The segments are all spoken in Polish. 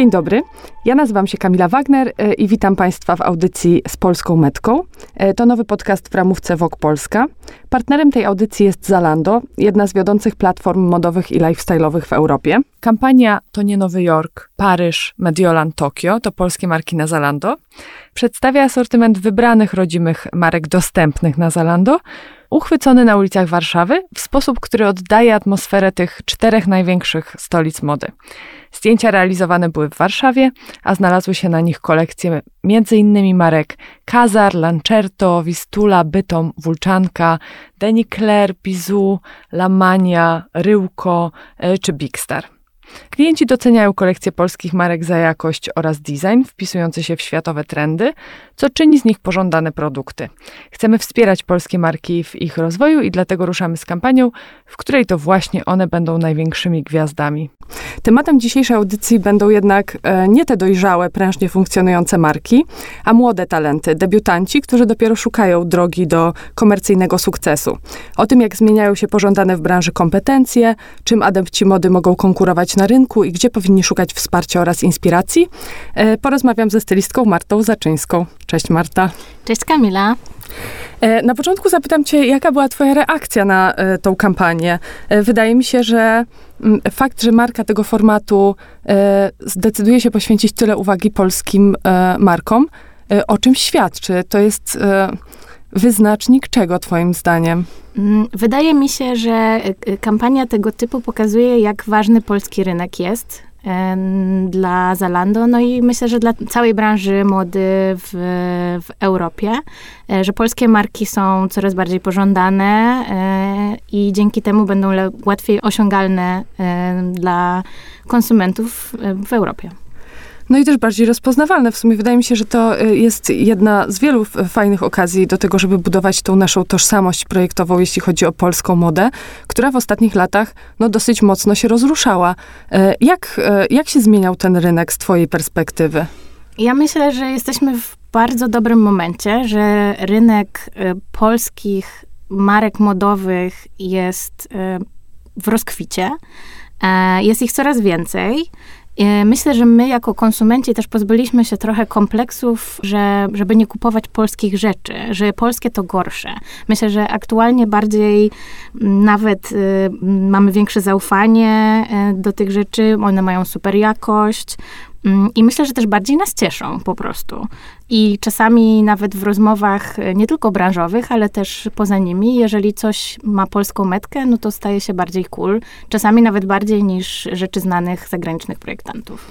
Dzień dobry. Ja nazywam się Kamila Wagner e, i witam Państwa w audycji z Polską Metką. E, to nowy podcast w ramówce Wok Polska. Partnerem tej audycji jest Zalando, jedna z wiodących platform modowych i lifestyle'owych w Europie. Kampania to nie Nowy Jork, Paryż, Mediolan, Tokio, to polskie marki na Zalando. Przedstawia asortyment wybranych rodzimych marek dostępnych na Zalando, uchwycony na ulicach Warszawy w sposób, który oddaje atmosferę tych czterech największych stolic mody. Zdjęcia realizowane były w Warszawie, a znalazły się na nich kolekcje m.in. marek Kazar, Lancerto, Wistula, Bytom, Wulczanka, Deni Claire, Pizu, Lamania, Ryłko e, czy Big Star. Klienci doceniają kolekcje polskich marek za jakość oraz design wpisujący się w światowe trendy, co czyni z nich pożądane produkty. Chcemy wspierać polskie marki w ich rozwoju i dlatego ruszamy z kampanią, w której to właśnie one będą największymi gwiazdami. Tematem dzisiejszej audycji będą jednak e, nie te dojrzałe, prężnie funkcjonujące marki, a młode talenty, debiutanci, którzy dopiero szukają drogi do komercyjnego sukcesu. O tym, jak zmieniają się pożądane w branży kompetencje, czym adepci mody mogą konkurować na rynku i gdzie powinni szukać wsparcia oraz inspiracji, e, porozmawiam ze stylistką Martą Zaczyńską. Cześć Marta. Cześć Kamila. E, na początku zapytam Cię, jaka była Twoja reakcja na e, tą kampanię? Wydaje mi się, że mm, fakt, że marka tego formatu zdecyduje się poświęcić tyle uwagi polskim markom, o czym świadczy? To jest wyznacznik czego, Twoim zdaniem? Mm, wydaje mi się, że kampania tego typu pokazuje, jak ważny polski rynek jest dla Zalando, no i myślę, że dla całej branży mody w, w Europie, e, że polskie marki są coraz bardziej pożądane e, i dzięki temu będą łatwiej osiągalne dla konsumentów w Europie. No i też bardziej rozpoznawalne. W sumie wydaje mi się, że to y, jest jedna z wielu fajnych okazji do tego, żeby budować tą naszą tożsamość projektową, jeśli chodzi o polską modę, która w ostatnich latach no, dosyć mocno się rozruszała. Y, jak, y, jak się zmieniał ten rynek z twojej perspektywy? Ja myślę, że jesteśmy w bardzo dobrym momencie, że rynek polskich marek modowych jest w rozkwicie. E, jest ich coraz więcej. E, myślę, że my jako konsumenci też pozbyliśmy się trochę kompleksów, że, żeby nie kupować polskich rzeczy, że polskie to gorsze. Myślę, że aktualnie bardziej nawet y, mamy większe zaufanie y, do tych rzeczy, one mają super jakość, I myślę, że też bardziej nas cieszą po prostu. I czasami nawet w rozmowach e, nie tylko branżowych, ale też poza nimi, jeżeli coś ma polską metkę, no to staje się bardziej cool. Czasami nawet bardziej niż rzeczy znanych zagranicznych projektantów.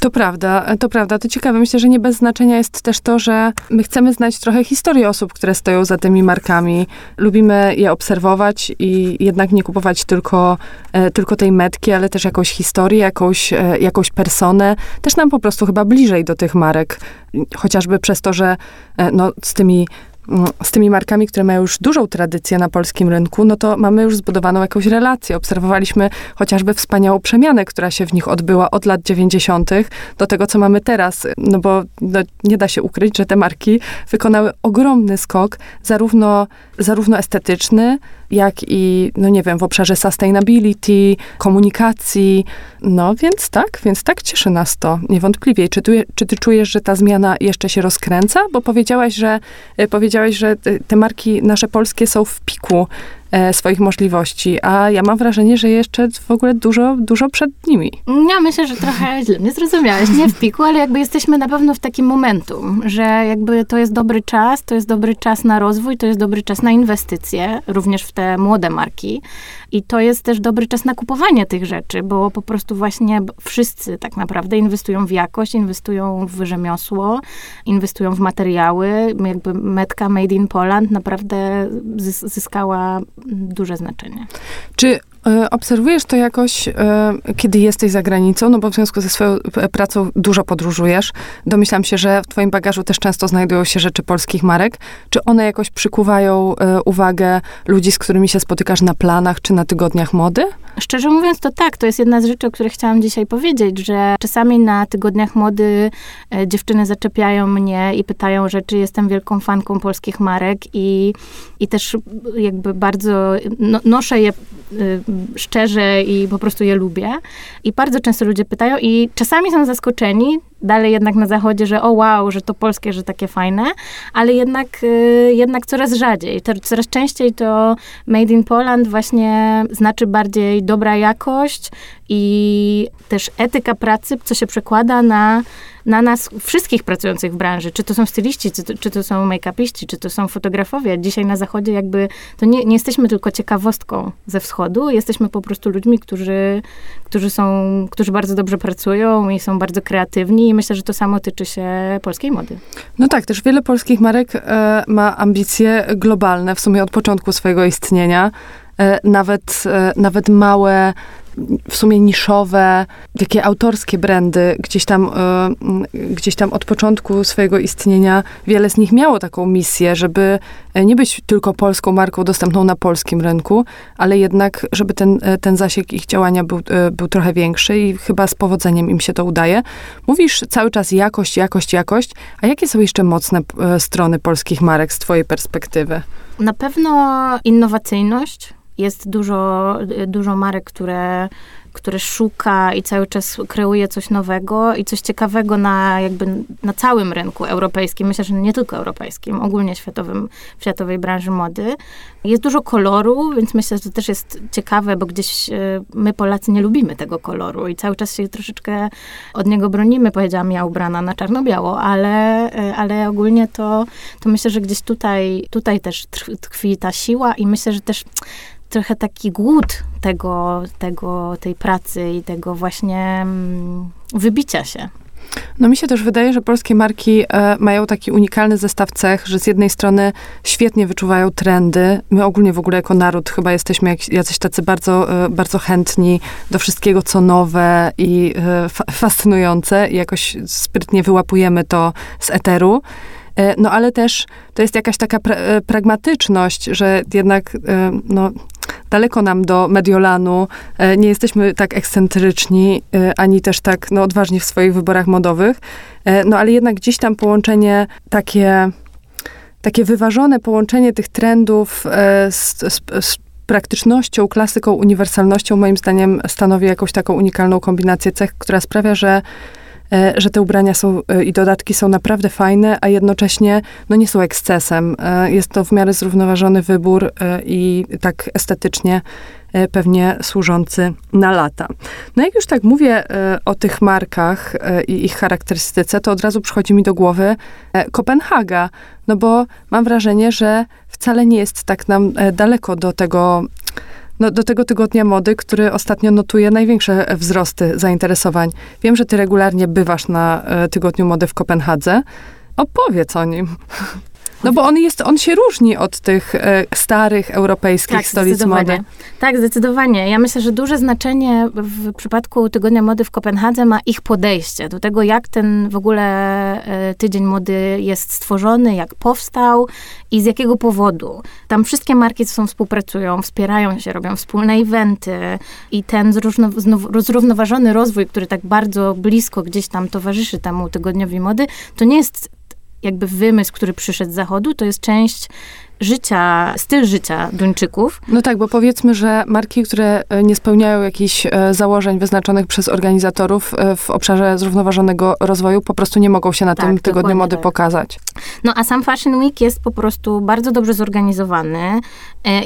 To prawda, to prawda. To ciekawe. Myślę, że nie bez znaczenia jest też to, że my chcemy znać trochę historię osób, które stoją za tymi markami. Lubimy je obserwować i jednak nie kupować tylko, e, tylko tej metki, ale też jakąś historię, jakąś, e, jakąś personę. Też nam po prostu chyba bliżej do tych marek. Chociażby przez to, że e, no, z tymi z tymi markami, które mają już dużą tradycję na polskim rynku, no to mamy już zbudowaną jakąś relację. Obserwowaliśmy chociażby wspaniałą przemianę, która się w nich odbyła od lat 90. do tego, co mamy teraz. No bo no, nie da się ukryć, że te marki wykonały ogromny skok, zarówno, zarówno estetyczny, jak i, no nie wiem, w obszarze sustainability, komunikacji. No więc tak, więc tak cieszy nas to, niewątpliwie. Czy, tu, czy ty czujesz, że ta zmiana jeszcze się rozkręca? Bo powiedziałaś, że, e, powiedziałaś, że te marki nasze polskie są w piku swoich możliwości, a ja mam wrażenie, że jeszcze w ogóle dużo, dużo przed nimi. Ja myślę, że trochę źle mnie zrozumiałeś, nie w piku, ale jakby jesteśmy na pewno w takim momentum, że jakby to jest dobry czas, to jest dobry czas na rozwój, to jest dobry czas na inwestycje, również w te młode marki i to jest też dobry czas na kupowanie tych rzeczy, bo po prostu właśnie wszyscy tak naprawdę inwestują w jakość, inwestują w rzemiosło, inwestują w materiały, jakby metka Made in Poland naprawdę zyskała duże znaczenie. Czy obserwujesz to jakoś, e, kiedy jesteś za granicą, no bo w związku ze swoją pracą dużo podróżujesz. Domyślam się, że w twoim bagażu też często znajdują się rzeczy polskich marek. Czy one jakoś przykuwają e, uwagę ludzi, z którymi się spotykasz na planach czy na tygodniach mody? Szczerze mówiąc, to tak. To jest jedna z rzeczy, o których chciałam dzisiaj powiedzieć, że czasami na tygodniach mody dziewczyny zaczepiają mnie i pytają, że czy jestem wielką fanką polskich marek i, i też jakby bardzo no, noszę je szczerze i po prostu je lubię. I bardzo często ludzie pytają i czasami są zaskoczeni, dalej jednak na zachodzie, że o wow, że to polskie, że takie fajne, ale jednak, y, jednak coraz rzadziej. Coraz częściej to made in Poland właśnie znaczy bardziej dobra jakość i też etyka pracy, co się przekłada na, na nas wszystkich pracujących w branży. Czy to są styliści, czy to, czy to są make-upiści, czy to są fotografowie. Dzisiaj na zachodzie jakby to nie, nie jesteśmy tylko ciekawostką ze wschodu, jesteśmy po prostu ludźmi, którzy, którzy są, którzy bardzo dobrze pracują i są bardzo kreatywni i myślę, że to samo tyczy się polskiej mody. No tak, też wiele polskich marek e, ma ambicje globalne w sumie od początku swojego istnienia. E, nawet, e, nawet małe w sumie niszowe, takie autorskie brandy, gdzieś tam, y, gdzieś tam od początku swojego istnienia, wiele z nich miało taką misję, żeby e, nie być tylko polską marką dostępną na polskim rynku, ale jednak, żeby ten, e, ten zasięg ich działania był, był trochę większy i chyba z powodzeniem im się to udaje. Mówisz cały czas jakość, jakość, jakość, a jakie są jeszcze mocne strony polskich marek z twojej perspektywy? Na pewno innowacyjność, jest dużo, dużo marek, które, które szuka i cały czas kreuje coś nowego i coś ciekawego na jakby na całym rynku europejskim. Myślę, że nie tylko europejskim, ogólnie światowym, w światowej branży mody. Jest dużo koloru, więc myślę, że to też jest ciekawe, bo gdzieś e, my Polacy nie lubimy tego koloru i cały czas się troszeczkę od niego bronimy. Powiedziałam ja ubrana na czarno-biało, ale, e, ale ogólnie to, to myślę, że gdzieś tutaj, tutaj też tkwi ta siła i myślę, że też trochę taki głód tego, tego, tej pracy i tego właśnie mm, wybicia się. No mi się też wydaje, że polskie marki e, mają taki unikalny zestaw cech, że z jednej strony świetnie wyczuwają trendy. My ogólnie w ogóle jako naród chyba jesteśmy jak, jacyś tacy bardzo, e, bardzo chętni do wszystkiego, co nowe i e, fa fascynujące i jakoś sprytnie wyłapujemy to z eteru. E, no ale też to jest jakaś taka pra e, pragmatyczność, że jednak e, no, daleko nam do Mediolanu, nie jesteśmy tak ekscentryczni, ani też tak no, odważni w swoich wyborach modowych, no ale jednak gdzieś tam połączenie takie, takie wyważone połączenie tych trendów z, z, z praktycznością, klasyką, uniwersalnością, moim zdaniem stanowi jakąś taką unikalną kombinację cech, która sprawia, że że te ubrania są e, i dodatki są naprawdę fajne, a jednocześnie no, nie są ekscesem. E, jest to w miarę zrównoważony wybór i tak estetycznie pewnie służący na lata. No jak już tak mówię o tych markach i ich charakterystyce, to od razu przychodzi mi do głowy Kopenhaga, no bo mam wrażenie, że wcale nie jest tak nam daleko do tego no, do tego tygodnia mody, który ostatnio notuje największe wzrosty zainteresowań. Wiem, że ty regularnie bywasz na e, tygodniu mody w Kopenhadze. Opowiedz o nim. No bo on jest, on się różni od tych e, starych europejskich tak, stolic mody. Tak, zdecydowanie. Ja myślę, że duże znaczenie w przypadku Tygodnia Mody w Kopenhadze ma ich podejście do tego, jak ten w ogóle e, Tydzień Mody jest stworzony, jak powstał i z jakiego powodu. Tam wszystkie marki ze sobą współpracują, wspierają się, robią wspólne eventy i ten zrównoważony rozwój, który tak bardzo blisko gdzieś tam towarzyszy temu Tygodniowi Mody, to nie jest jakby wymysł, który przyszedł z zachodu, to jest część życia, styl życia Duńczyków. No tak, bo powiedzmy, że marki, które e, nie spełniają jakichś e, założeń wyznaczonych przez organizatorów e, w obszarze zrównoważonego rozwoju, po prostu nie mogą się na tak, tym tygodniu mody tak. pokazać. No a sam Fashion Week jest po prostu bardzo dobrze zorganizowany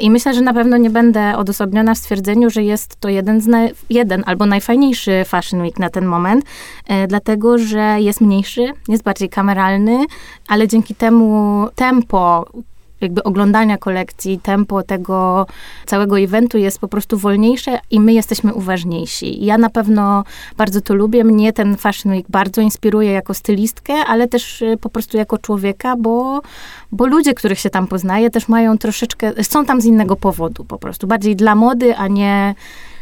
i myślę, że na pewno nie będę odosobniona w stwierdzeniu, że jest to jeden, z jeden albo najfajniejszy Fashion Week na ten moment, dlatego, że jest mniejszy, jest bardziej kameralny, ale dzięki temu tempo, jakby oglądania kolekcji, tempo tego całego eventu jest po prostu wolniejsze i my jesteśmy uważniejsi. Ja na pewno bardzo to lubię. Mnie ten Fashion Week bardzo inspiruje jako stylistkę, ale też y, po prostu jako człowieka, bo, bo ludzie, których się tam poznaje, też mają troszeczkę, są tam z innego powodu po prostu. Bardziej dla mody, a nie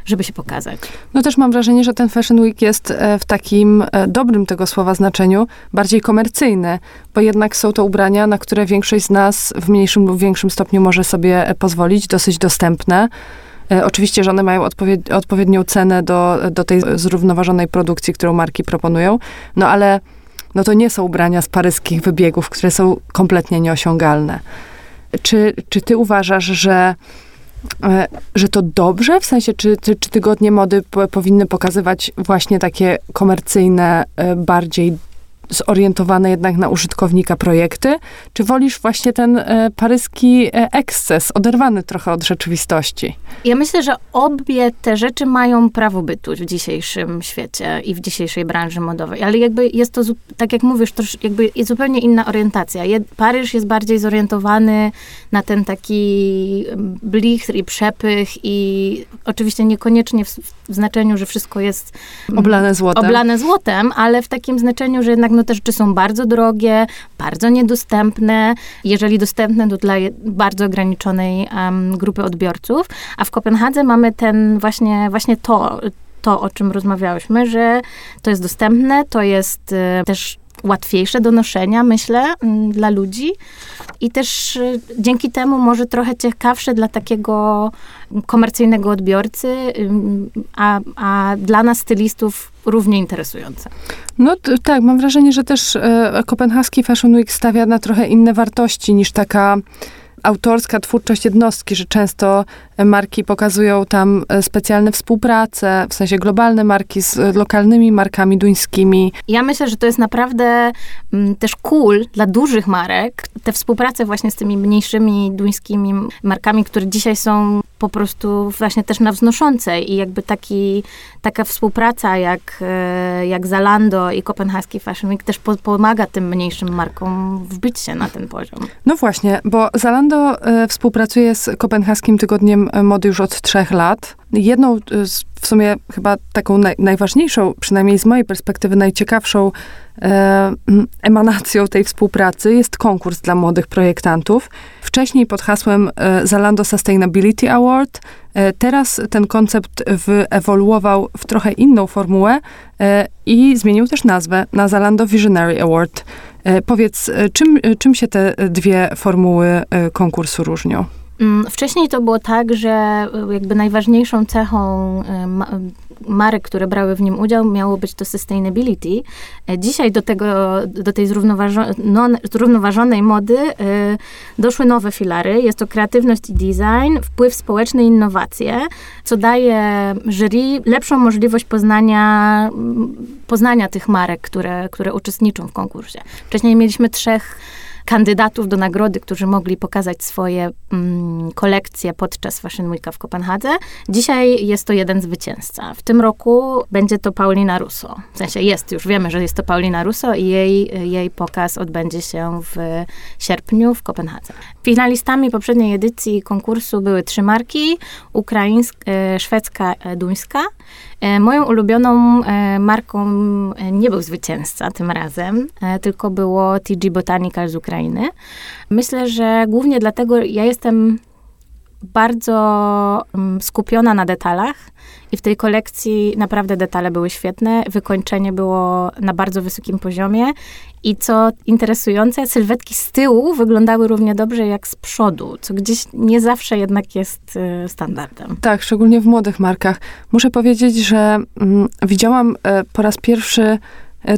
żeby się pokazać. No też mam wrażenie, że ten Fashion Week jest e, w takim e, dobrym tego słowa znaczeniu bardziej komercyjny, bo jednak są to ubrania, na które większość z nas w mniejszym lub większym stopniu może sobie e, pozwolić, dosyć dostępne. Oczywiście, że one mają odpowied odpowiednią cenę do, do tej zrównoważonej produkcji, którą marki proponują, no ale no to nie są ubrania z paryskich wybiegów, które są kompletnie nieosiągalne. Czy, czy ty uważasz, że że to dobrze? W sensie, czy, czy, czy tygodnie mody powinny pokazywać właśnie takie komercyjne, bardziej zorientowane jednak na użytkownika projekty, czy wolisz właśnie ten e, paryski e, eksces, oderwany trochę od rzeczywistości? Ja myślę, że obie te rzeczy mają prawo bytu w dzisiejszym świecie i w dzisiejszej branży modowej, ale jakby jest to, tak jak mówisz, to jakby jest zupełnie inna orientacja. Paryż jest bardziej zorientowany na ten taki blichr i przepych i oczywiście niekoniecznie w, w znaczeniu, że wszystko jest oblane złotem. oblane złotem, ale w takim znaczeniu, że jednak no, te rzeczy są bardzo drogie, bardzo niedostępne. Jeżeli dostępne, to dla bardzo ograniczonej um, grupy odbiorców. A w Kopenhadze mamy ten właśnie, właśnie to, to, o czym rozmawiałyśmy, że to jest dostępne, to jest y, też łatwiejsze do noszenia, myślę, mm, dla ludzi i też y, dzięki temu może trochę ciekawsze dla takiego komercyjnego odbiorcy, a, a dla nas stylistów równie interesujące. No tak, mam wrażenie, że też e, kopenhaski Fashion Week stawia na trochę inne wartości niż taka autorska twórczość jednostki, że często marki pokazują tam e, specjalne współprace, w sensie globalne marki z lokalnymi markami duńskimi. Ja myślę, że to jest naprawdę mm, też cool dla dużych marek, te współprace właśnie z tymi mniejszymi duńskimi markami, które dzisiaj są po prostu właśnie też na wznoszącej i jakby taki, taka współpraca jak, e, jak Zalando i Kopenhaski Fashion Week też po, pomaga tym mniejszym markom wbić się na ten poziom. No właśnie, bo Zalando e, współpracuje z Kopenhaskim Tygodniem Mody już od trzech lat. Jedną z w sumie chyba taką naj, najważniejszą, przynajmniej z mojej perspektywy najciekawszą e, emanacją tej współpracy jest konkurs dla młodych projektantów. Wcześniej pod hasłem e, Zalando Sustainability Award. E, teraz ten koncept wyewoluował w trochę inną formułę e, i zmienił też nazwę na Zalando Visionary Award. E, powiedz, e, czym, czym się te dwie formuły konkursu różnią? Mm, wcześniej to było tak, że e, jakby najważniejszą cechą e, marek, które brały w nim udział, miało być to sustainability. E, dzisiaj do tego, do tej no, zrównoważonej mody doszły nowe filary. Jest to kreatywność i design, wpływ społeczny i innowacje, co daje jury lepszą możliwość poznania, poznania tych marek, które, które uczestniczą w konkursie. Wcześniej mieliśmy trzech kandydatów do nagrody, którzy mogli pokazać swoje mm, kolekcje podczas Fashion Weeka w Kopenhadze. Dzisiaj jest to jeden zwycięzca. W tym roku będzie to Paulina Russo. W sensie jest, już wiemy, że jest to Paulina Russo i jej, jej pokaz odbędzie się w sierpniu w Kopenhadze. Finalistami poprzedniej edycji konkursu były trzy marki, ukraińska, e, szwedzka, e, duńska. E, moją ulubioną marką nie był zwycięzca tym razem, tylko było TG Botanical z Ukrainy. Myślę, że głównie dlatego ja jestem bardzo mm, skupiona na detalach i w tej kolekcji naprawdę detale były świetne, wykończenie było na bardzo wysokim poziomie i co interesujące, sylwetki z tyłu wyglądały równie dobrze jak z przodu, co gdzieś nie zawsze jednak jest y, standardem. Tak, szczególnie w młodych markach. Muszę powiedzieć, że mm, widziałam y, po raz pierwszy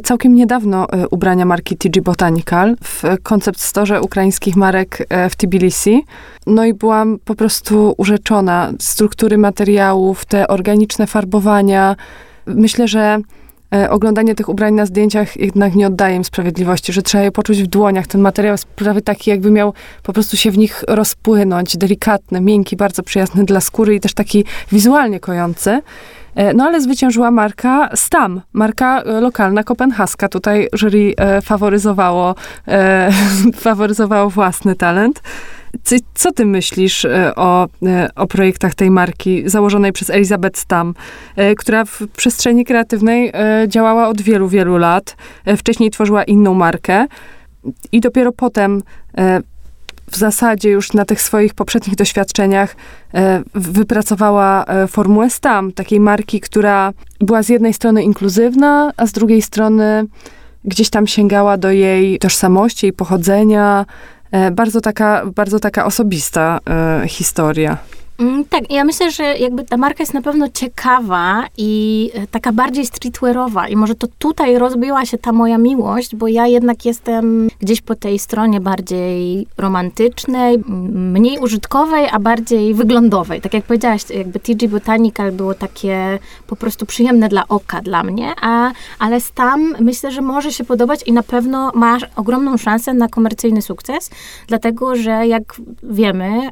całkiem niedawno e, ubrania marki TG Botanical w koncept storze ukraińskich marek e, w Tbilisi. No i byłam po prostu urzeczona. Struktury materiałów, te organiczne farbowania. Myślę, że oglądanie tych ubrań na zdjęciach jednak nie oddaje im sprawiedliwości, że trzeba je poczuć w dłoniach. Ten materiał jest prawie taki, jakby miał po prostu się w nich rozpłynąć. Delikatny, miękki, bardzo przyjazny dla skóry i też taki wizualnie kojący. E, no ale zwyciężyła marka Stam, marka e, lokalna kopenhaska. Tutaj jury e, faworyzowało, faworyzowało własny talent. Co ty myślisz o, o projektach tej marki założonej przez Elizabeth Stam, która w przestrzeni kreatywnej działała od wielu, wielu lat. Wcześniej tworzyła inną markę i dopiero potem w zasadzie już na tych swoich poprzednich doświadczeniach e, wypracowała e, formułę STAM, takiej marki, która była z jednej strony inkluzywna, a z drugiej strony gdzieś tam sięgała do jej tożsamości i pochodzenia. E, bardzo taka, bardzo taka osobista historia. Mm, tak, ja myślę, że jakby ta marka jest na pewno ciekawa i e, taka bardziej streetwearowa i może to tutaj rozbiła się ta moja miłość, bo ja jednak jestem gdzieś po tej stronie bardziej romantycznej, mniej użytkowej, a bardziej wyglądowej. Tak jak powiedziałaś, jakby TG Botanical było takie po prostu przyjemne dla oka dla mnie, a, ale tam myślę, że może się podobać i na pewno ma ogromną szansę na komercyjny sukces, dlatego, że jak wiemy,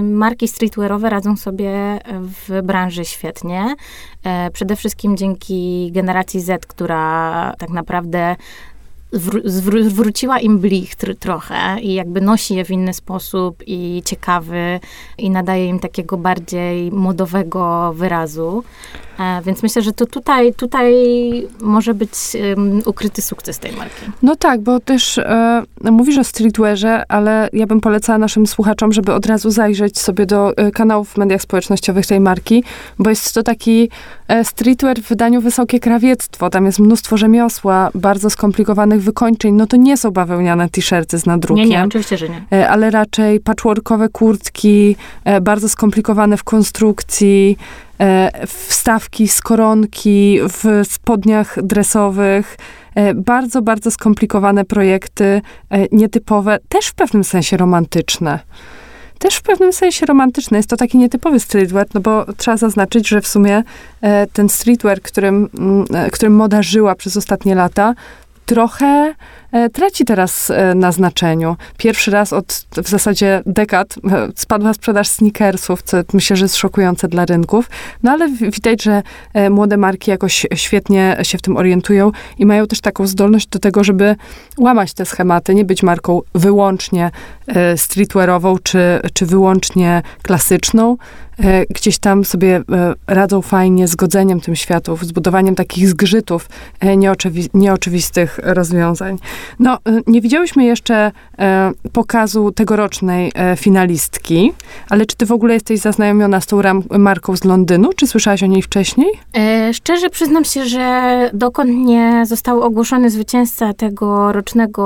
y, marki streetwearowe radzą sobie w branży świetnie. E, przede wszystkim dzięki generacji Z, która tak naprawdę zwróciła im blichtr trochę i jakby nosi je w inny sposób i ciekawy i nadaje im takiego bardziej modowego wyrazu. E, więc myślę, że to tutaj, tutaj może być um, ukryty sukces tej marki. No tak, bo też e, mówisz o streetwearze, ale ja bym polecała naszym słuchaczom, żeby od razu zajrzeć sobie do e, kanałów w mediach społecznościowych tej marki, bo jest to taki e, streetwear w wydaniu wysokie krawiectwo. Tam jest mnóstwo rzemiosła, bardzo skomplikowanych wykończeń. No to nie są bawełniane t-shirty z nadrukiem. Nie, nie, oczywiście, że nie. E, ale raczej patchworkowe kurtki, e, bardzo skomplikowane w konstrukcji, wstawki z koronki w spodniach dresowych. E, bardzo, bardzo skomplikowane projekty, e, nietypowe, też w pewnym sensie romantyczne też w pewnym sensie romantyczne. Jest to taki nietypowy streetwear, no bo trzeba zaznaczyć, że w sumie ten streetwear, którym, mm, którym moda żyła przez ostatnie lata, trochę e, traci teraz e, na znaczeniu. Pierwszy raz od w zasadzie dekad e, spadła sprzedaż sneakersów, co myślę, że jest szokujące dla rynków. No ale widać, że młode marki jakoś świetnie się w tym orientują i mają też taką zdolność do tego, żeby łamać te schematy, nie być marką wyłącznie streetwearową czy, czy wyłącznie klasyczną, gdzieś tam sobie e, radzą fajnie z godzeniem tym światów, z budowaniem takich zgrzytów e, nieoczywi nieoczywistych rozwiązań. No, nie widziałyśmy jeszcze pokazu tegorocznej finalistki, ale czy ty w ogóle jesteś zaznajomiona z tą marką z Londynu? Czy słyszałaś o niej wcześniej? E, szczerze przyznam się, że dokąd nie został ogłoszony zwycięzca tego rocznego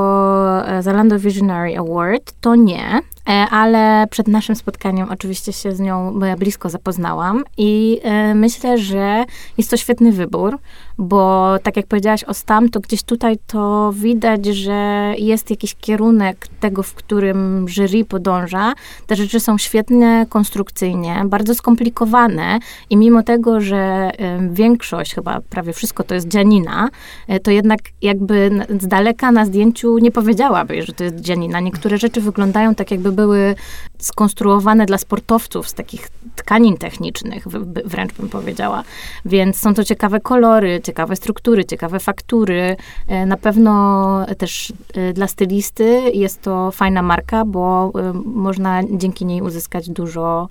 Zalando Visionary Award, to nie. E, ale przed naszym spotkaniem oczywiście się z nią blisko zapoznałam i e, myślę, że jest to świetny wybór, bo tak jak powiedziałaś o STAM, to gdzieś tutaj to widać, że jest jakiś kierunek tego, w którym jury podąża. Te rzeczy są świetne konstrukcyjnie, bardzo skomplikowane i mimo tego, że większość, chyba prawie wszystko to jest dzianina, e, to jednak jakby z daleka na zdjęciu nie powiedziałaby, że to jest dzianina. Niektóre rzeczy wyglądają tak, jakby były skonstruowane dla sportowców z takich tkanin technicznych, wręcz bym powiedziała. Więc są to ciekawe kolory, ciekawe struktury, ciekawe faktury. E, na pewno też e, dla stylisty jest to fajna marka, bo e, można dzięki niej uzyskać dużo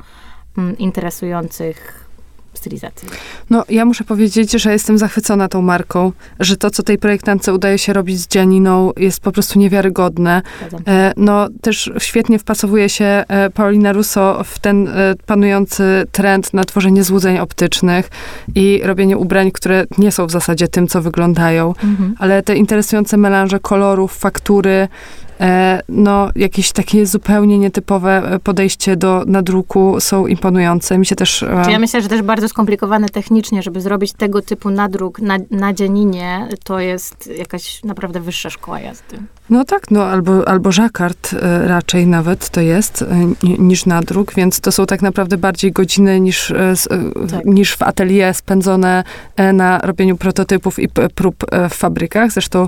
mm, interesujących stylizacji. No, ja muszę powiedzieć, że jestem zachwycona tą marką, że to, co tej projektantce udaje się robić z Dzianiną, jest po prostu niewiarygodne. E, no, też świetnie wpasowuje się e, Paulina Russo w ten e, panujący trend na tworzenie złudzeń optycznych i robienie ubrań, które nie są w zasadzie tym, co wyglądają, mhm. ale te interesujące melanże kolorów, faktury, no, jakieś takie zupełnie nietypowe e, podejście do nadruku są imponujące. Mi się też... E, ja myślę, że też bardzo skomplikowane technicznie, żeby zrobić tego typu nadruk na, na dzianinie, to jest jakaś naprawdę wyższa szkoła jazdy. No tak, no albo, albo żakard raczej nawet to jest niż nadruk, więc to są tak naprawdę bardziej godziny niż, tak. niż w atelier spędzone na robieniu prototypów i prób w fabrykach. Zresztą E,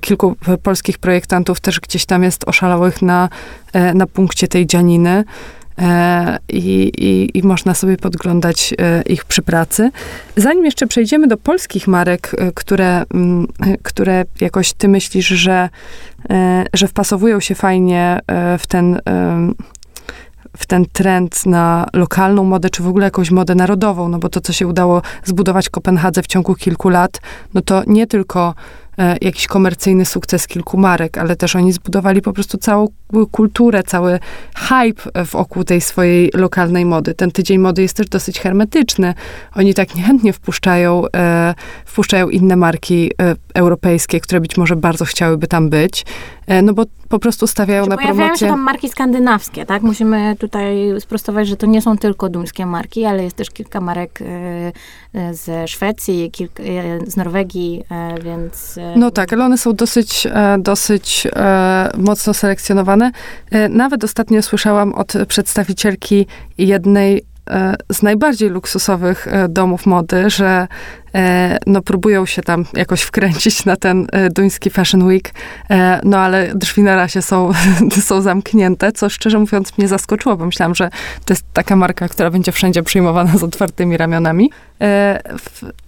kilku polskich projektantów też gdzieś tam jest oszalałych na, e, na punkcie tej dzianiny. E, I, i, I, można sobie podglądać ich przy pracy. Zanim jeszcze przejdziemy do polskich marek, które, które jakoś ty myślisz, że, że wpasowują się fajnie w ten, w ten trend na lokalną modę, czy w ogóle jakąś modę narodową, no bo to, co się udało zbudować w Kopenhadze w ciągu kilku lat, no to nie tylko e, jakiś komercyjny sukces kilku marek, ale też oni zbudowali po prostu całą kulturę, cały hype wokół tej swojej lokalnej mody. Ten tydzień mody jest też dosyć hermetyczny. Oni tak niechętnie wpuszczają, e, wpuszczają inne marki e, europejskie, które być może bardzo chciałyby tam być, e, no bo po prostu stawiają na Pojawiają promocję. się tam marki skandynawskie, tak? Musimy tutaj sprostować, że to nie są tylko duńskie marki, ale jest też kilka marek e, e, ze Szwecji, kilka, z Norwegii, więc... No tak, ale one są dosyć, dosyć mocno selekcjonowane. Nawet ostatnio słyszałam od przedstawicielki jednej z najbardziej luksusowych e, domów mody, że e, no, próbują się tam jakoś wkręcić na ten e, duński Fashion Week, e, no ale drzwi na razie są, są zamknięte, co szczerze mówiąc mnie zaskoczyło, bo myślałam, że to jest taka marka, która będzie wszędzie przyjmowana z otwartymi ramionami. E,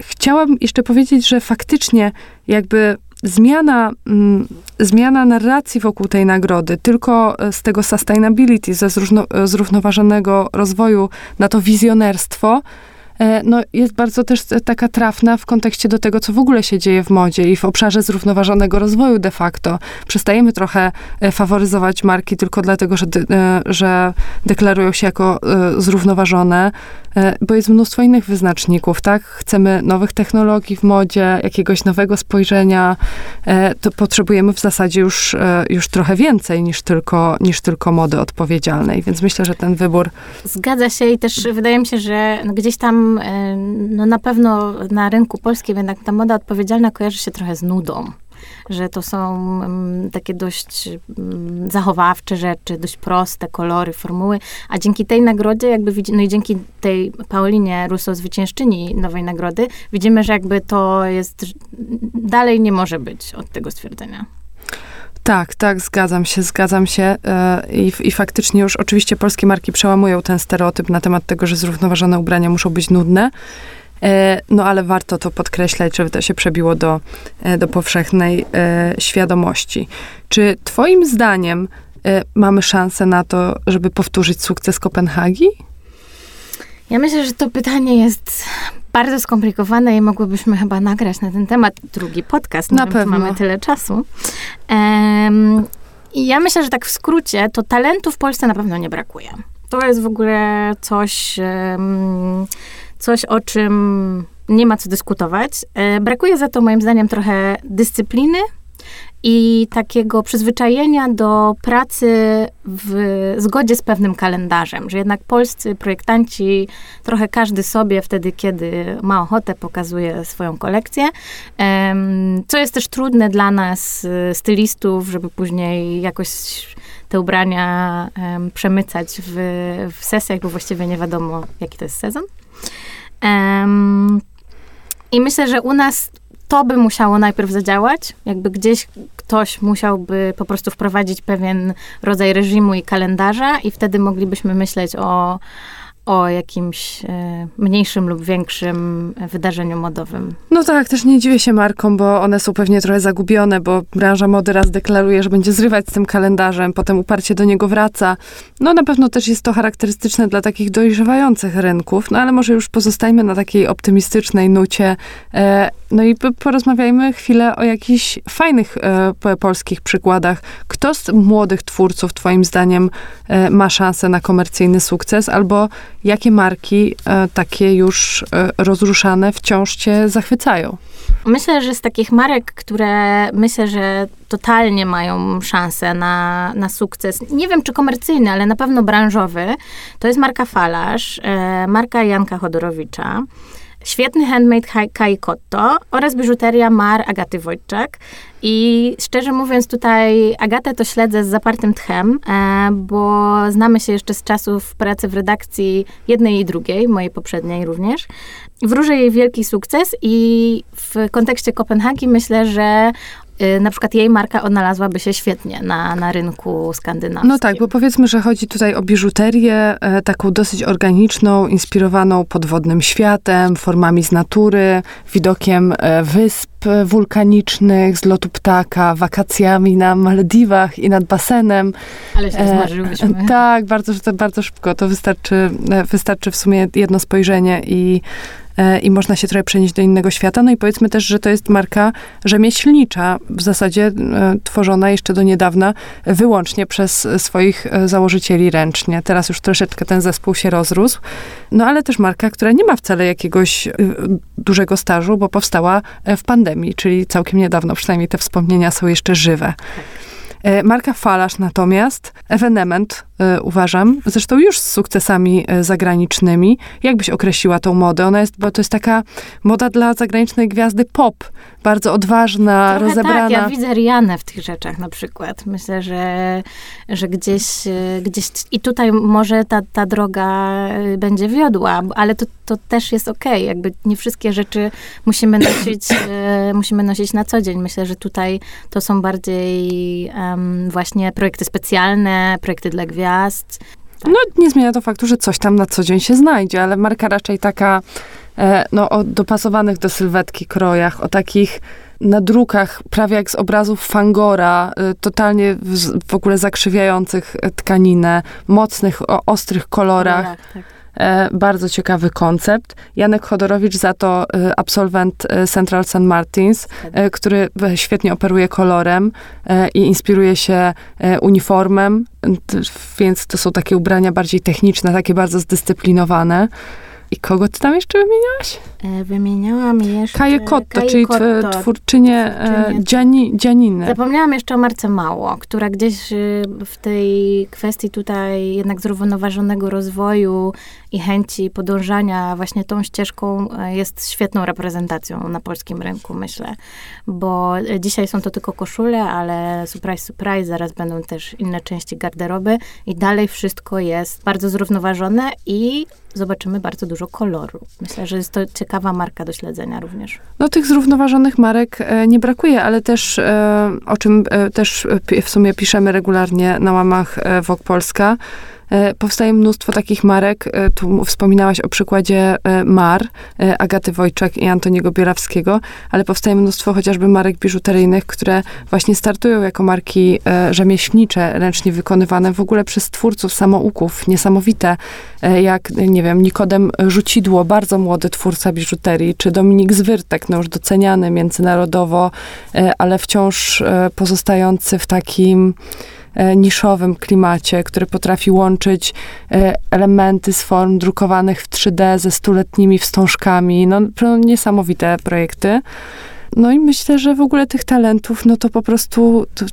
chciałam jeszcze powiedzieć, że faktycznie jakby zmiana, mm, zmiana narracji wokół tej nagrody, tylko e, z tego sustainability, ze e, zrównoważonego rozwoju na to wizjonerstwo, no, jest bardzo też e, taka trafna w kontekście do tego, co w ogóle się dzieje w modzie i w obszarze zrównoważonego rozwoju de facto. Przestajemy trochę e, faworyzować marki tylko dlatego, że, e, że deklarują się jako e, zrównoważone, e, bo jest mnóstwo innych wyznaczników, tak? Chcemy nowych technologii w modzie, jakiegoś nowego spojrzenia, e, to potrzebujemy w zasadzie już, e, już trochę więcej niż tylko, niż tylko mody odpowiedzialnej, więc myślę, że ten wybór Zgadza się i też wydaje mi się, że no gdzieś tam no na pewno na rynku polskim jednak ta moda odpowiedzialna kojarzy się trochę z nudą. Że to są mm, takie dość mm, zachowawcze rzeczy, dość proste kolory, formuły, a dzięki tej nagrodzie jakby no i dzięki tej Paulinie Russo, zwyciężczyni nowej nagrody, widzimy, że jakby to jest, dalej nie może być od tego stwierdzenia. Tak, tak, zgadzam się, zgadzam się. e, I, I faktycznie już oczywiście polskie marki przełamują ten stereotyp na temat tego, że zrównoważone ubrania muszą być nudne. E, No ale warto to podkreślać, żeby to się przebiło do, e, do powszechnej świadomości. Czy twoim zdaniem mamy szansę na to, żeby powtórzyć sukces Kopenhagi? Ja myślę, że to pytanie jest bardzo skomplikowane i mogłybyśmy chyba nagrać na ten temat drugi podcast. Na pewno. mamy tyle czasu. Em, I ja myślę, że tak w skrócie, to talentu w Polsce na pewno nie brakuje. To jest w ogóle coś, em, coś o czym nie ma co dyskutować. E, Brakuje za to moim zdaniem trochę dyscypliny i takiego przyzwyczajenia do pracy w zgodzie z pewnym kalendarzem, że jednak polscy projektanci, trochę każdy sobie wtedy, kiedy ma ochotę, pokazuje swoją kolekcję, co jest też trudne dla nas, y, stylistów, żeby później jakoś te ubrania em, przemycać w, w sesjach, bo właściwie nie wiadomo, jaki to jest sezon. I myślę, że u nas to by musiało najpierw zadziałać. Jakby gdzieś ktoś musiałby po prostu wprowadzić pewien rodzaj reżimu i kalendarza, i wtedy moglibyśmy myśleć o, o jakimś e, mniejszym lub większym wydarzeniu modowym. No tak, też nie dziwię się markom, bo one są pewnie trochę zagubione, bo branża mody raz deklaruje, że będzie zrywać z tym kalendarzem, potem uparcie do niego wraca. No na pewno też jest to charakterystyczne dla takich dojrzewających rynków, no ale może już pozostajmy na takiej optymistycznej nucie. E, no i porozmawiajmy chwilę o jakichś fajnych e, po- polskich przykładach. Kto z młodych twórców, twoim zdaniem, e, ma szansę na komercyjny sukces, albo jakie marki e, takie już e, rozruszane wciąż cię zachwycają? Myślę, że z takich marek, które myślę, że totalnie mają szansę na, na sukces, nie wiem czy komercyjny, ale na pewno branżowy, to jest marka Falarz, e, marka Janka Chodorowicza. Świetny handmade Kai- Kotto oraz biżuteria Mar Agaty Wojczak. I szczerze mówiąc, tutaj Agatę to śledzę z zapartym tchem, e, bo znamy się jeszcze z czasów pracy w redakcji jednej i drugiej, mojej poprzedniej również. Wróżę jej wielki sukces i w kontekście Kopenhagi myślę, że na przykład jej marka odnalazłaby się świetnie na, na rynku skandynawskim. No tak, bo powiedzmy, że chodzi tutaj o biżuterię e, taką dosyć organiczną, inspirowaną podwodnym światem, formami z natury, widokiem e, wysp wulkanicznych, z lotu ptaka, wakacjami na Malediwach i nad basenem. Ale się zmarzyłyśmy. E, tak, bardzo, bardzo szybko. To wystarczy, wystarczy w sumie jedno spojrzenie i, i można się trochę przenieść do innego świata. No i powiedzmy też, że to jest marka rzemieślnicza, w zasadzie e, tworzona jeszcze do niedawna wyłącznie przez swoich e, założycieli ręcznie. Teraz już troszeczkę ten zespół się rozrósł. No ale też marka, która nie ma wcale jakiegoś dużego stażu, bo powstała w pandemii, czyli całkiem niedawno, przynajmniej te wspomnienia są jeszcze żywe. E, marka Falasz natomiast, evenement e, uważam, zresztą już z sukcesami e, zagranicznymi. Jak byś określiła tą modę? Ona jest, bo to jest taka moda dla zagranicznej gwiazdy pop, bardzo odważna, Trochę rozebrana. Tak, ja widzę Rianę w tych rzeczach na przykład. Myślę, że, że gdzieś, gdzieś i tutaj może ta, ta droga będzie wiodła, ale to, to też jest okej. Okay. Jakby nie wszystkie rzeczy musimy nosić, musimy nosić na co dzień. Myślę, że tutaj to są bardziej um, właśnie projekty specjalne, projekty dla gwiazd. Tak. No nie zmienia to faktu, że coś tam na co dzień się znajdzie, ale marka raczej taka e, no, o dopasowanych do sylwetki krojach, o takich nadrukach, prawie jak z obrazów Fangora, e, totalnie w, w ogóle zakrzywiających tkaninę, mocnych, o, ostrych kolorach. kolorach tak. E, bardzo ciekawy koncept. Janek Chodorowicz za to e, absolwent e, Central St. Martins, który świetnie operuje kolorem i inspiruje się uniformem, więc to są takie ubrania bardziej techniczne, takie bardzo zdyscyplinowane. I kogo ty tam jeszcze wymieniałaś? E, wymieniałam jeszcze... Kaję Kotto, czyli Kotto, twórczynię e, Dziani, Dzianiny. Zapomniałam jeszcze o Marce Mało, która gdzieś y, w tej kwestii tutaj jednak zrównoważonego rozwoju i chęci podążania właśnie tą ścieżką e, jest świetną reprezentacją na polskim rynku, myślę. Bo dzisiaj są to tylko koszule, ale surprise, surprise, zaraz będą też inne części garderoby i dalej wszystko jest bardzo zrównoważone i zobaczymy bardzo dużo koloru. Myślę, że jest to ciekawa marka do śledzenia również. No tych zrównoważonych marek e, nie brakuje, ale też, e, o czym e, też w sumie piszemy regularnie na łamach Wok Polska, powstaje mnóstwo takich marek. E, tu wspominałaś o przykładzie e, Mar, Agaty Wojczak i Antoniego Bierawskiego, ale powstaje mnóstwo chociażby marek biżuteryjnych, które właśnie startują jako marki rzemieślnicze, ręcznie wykonywane w ogóle przez twórców samouków. Niesamowite, jak, nie wiem, Nikodem Rzucidło, bardzo młody twórca biżuterii, czy Dominik Zwyrtek, no już doceniany międzynarodowo, ale wciąż pozostający w takim E, niszowym klimacie, który potrafi łączyć e, elementy z form drukowanych w 3D ze stuletnimi wstążkami. No, niesamowite projekty. No i myślę, że w ogóle tych talentów, no to po prostu to,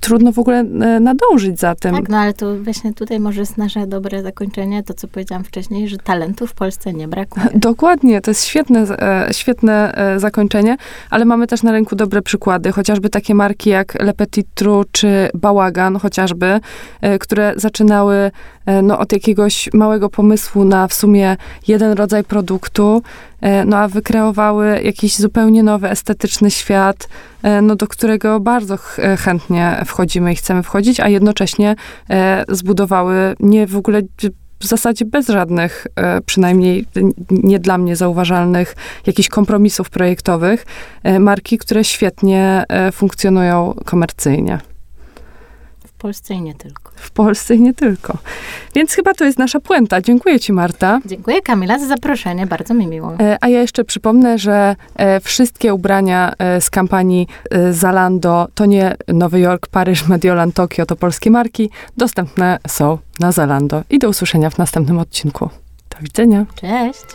trudno w ogóle e, nadążyć za tym. Tak, no ale to właśnie tutaj może jest nasze dobre zakończenie, to co powiedziałam wcześniej, że talentów w Polsce nie brakuje. Dokładnie, to jest świetne, e, świetne e, zakończenie, ale mamy też na rynku dobre przykłady, chociażby takie marki jak Le Petit Trou czy Bałagan chociażby, które zaczynały no, od jakiegoś małego pomysłu na w sumie jeden rodzaj produktu, no a wykreowały jakiś zupełnie nowy, estetyczny świat, e, no, do którego bardzo e, chętnie wchodzimy i chcemy wchodzić, a jednocześnie zbudowały nie w ogóle w zasadzie bez żadnych, przynajmniej nie dla mnie zauważalnych, jakichś kompromisów projektowych, marki, które świetnie funkcjonują komercyjnie. Polsce i nie tylko. W Polsce i nie tylko. Więc chyba to jest nasza puenta. Dziękuję ci, Marta. Dziękuję, Kamila, za zaproszenie. Bardzo mi miło. E, a ja jeszcze przypomnę, że e, wszystkie ubrania e, z kampanii Zalando to nie Nowy Jork, Paryż, Mediolan, Tokio, to polskie marki. Dostępne są na Zalando. I do usłyszenia w następnym odcinku. Do widzenia. Cześć.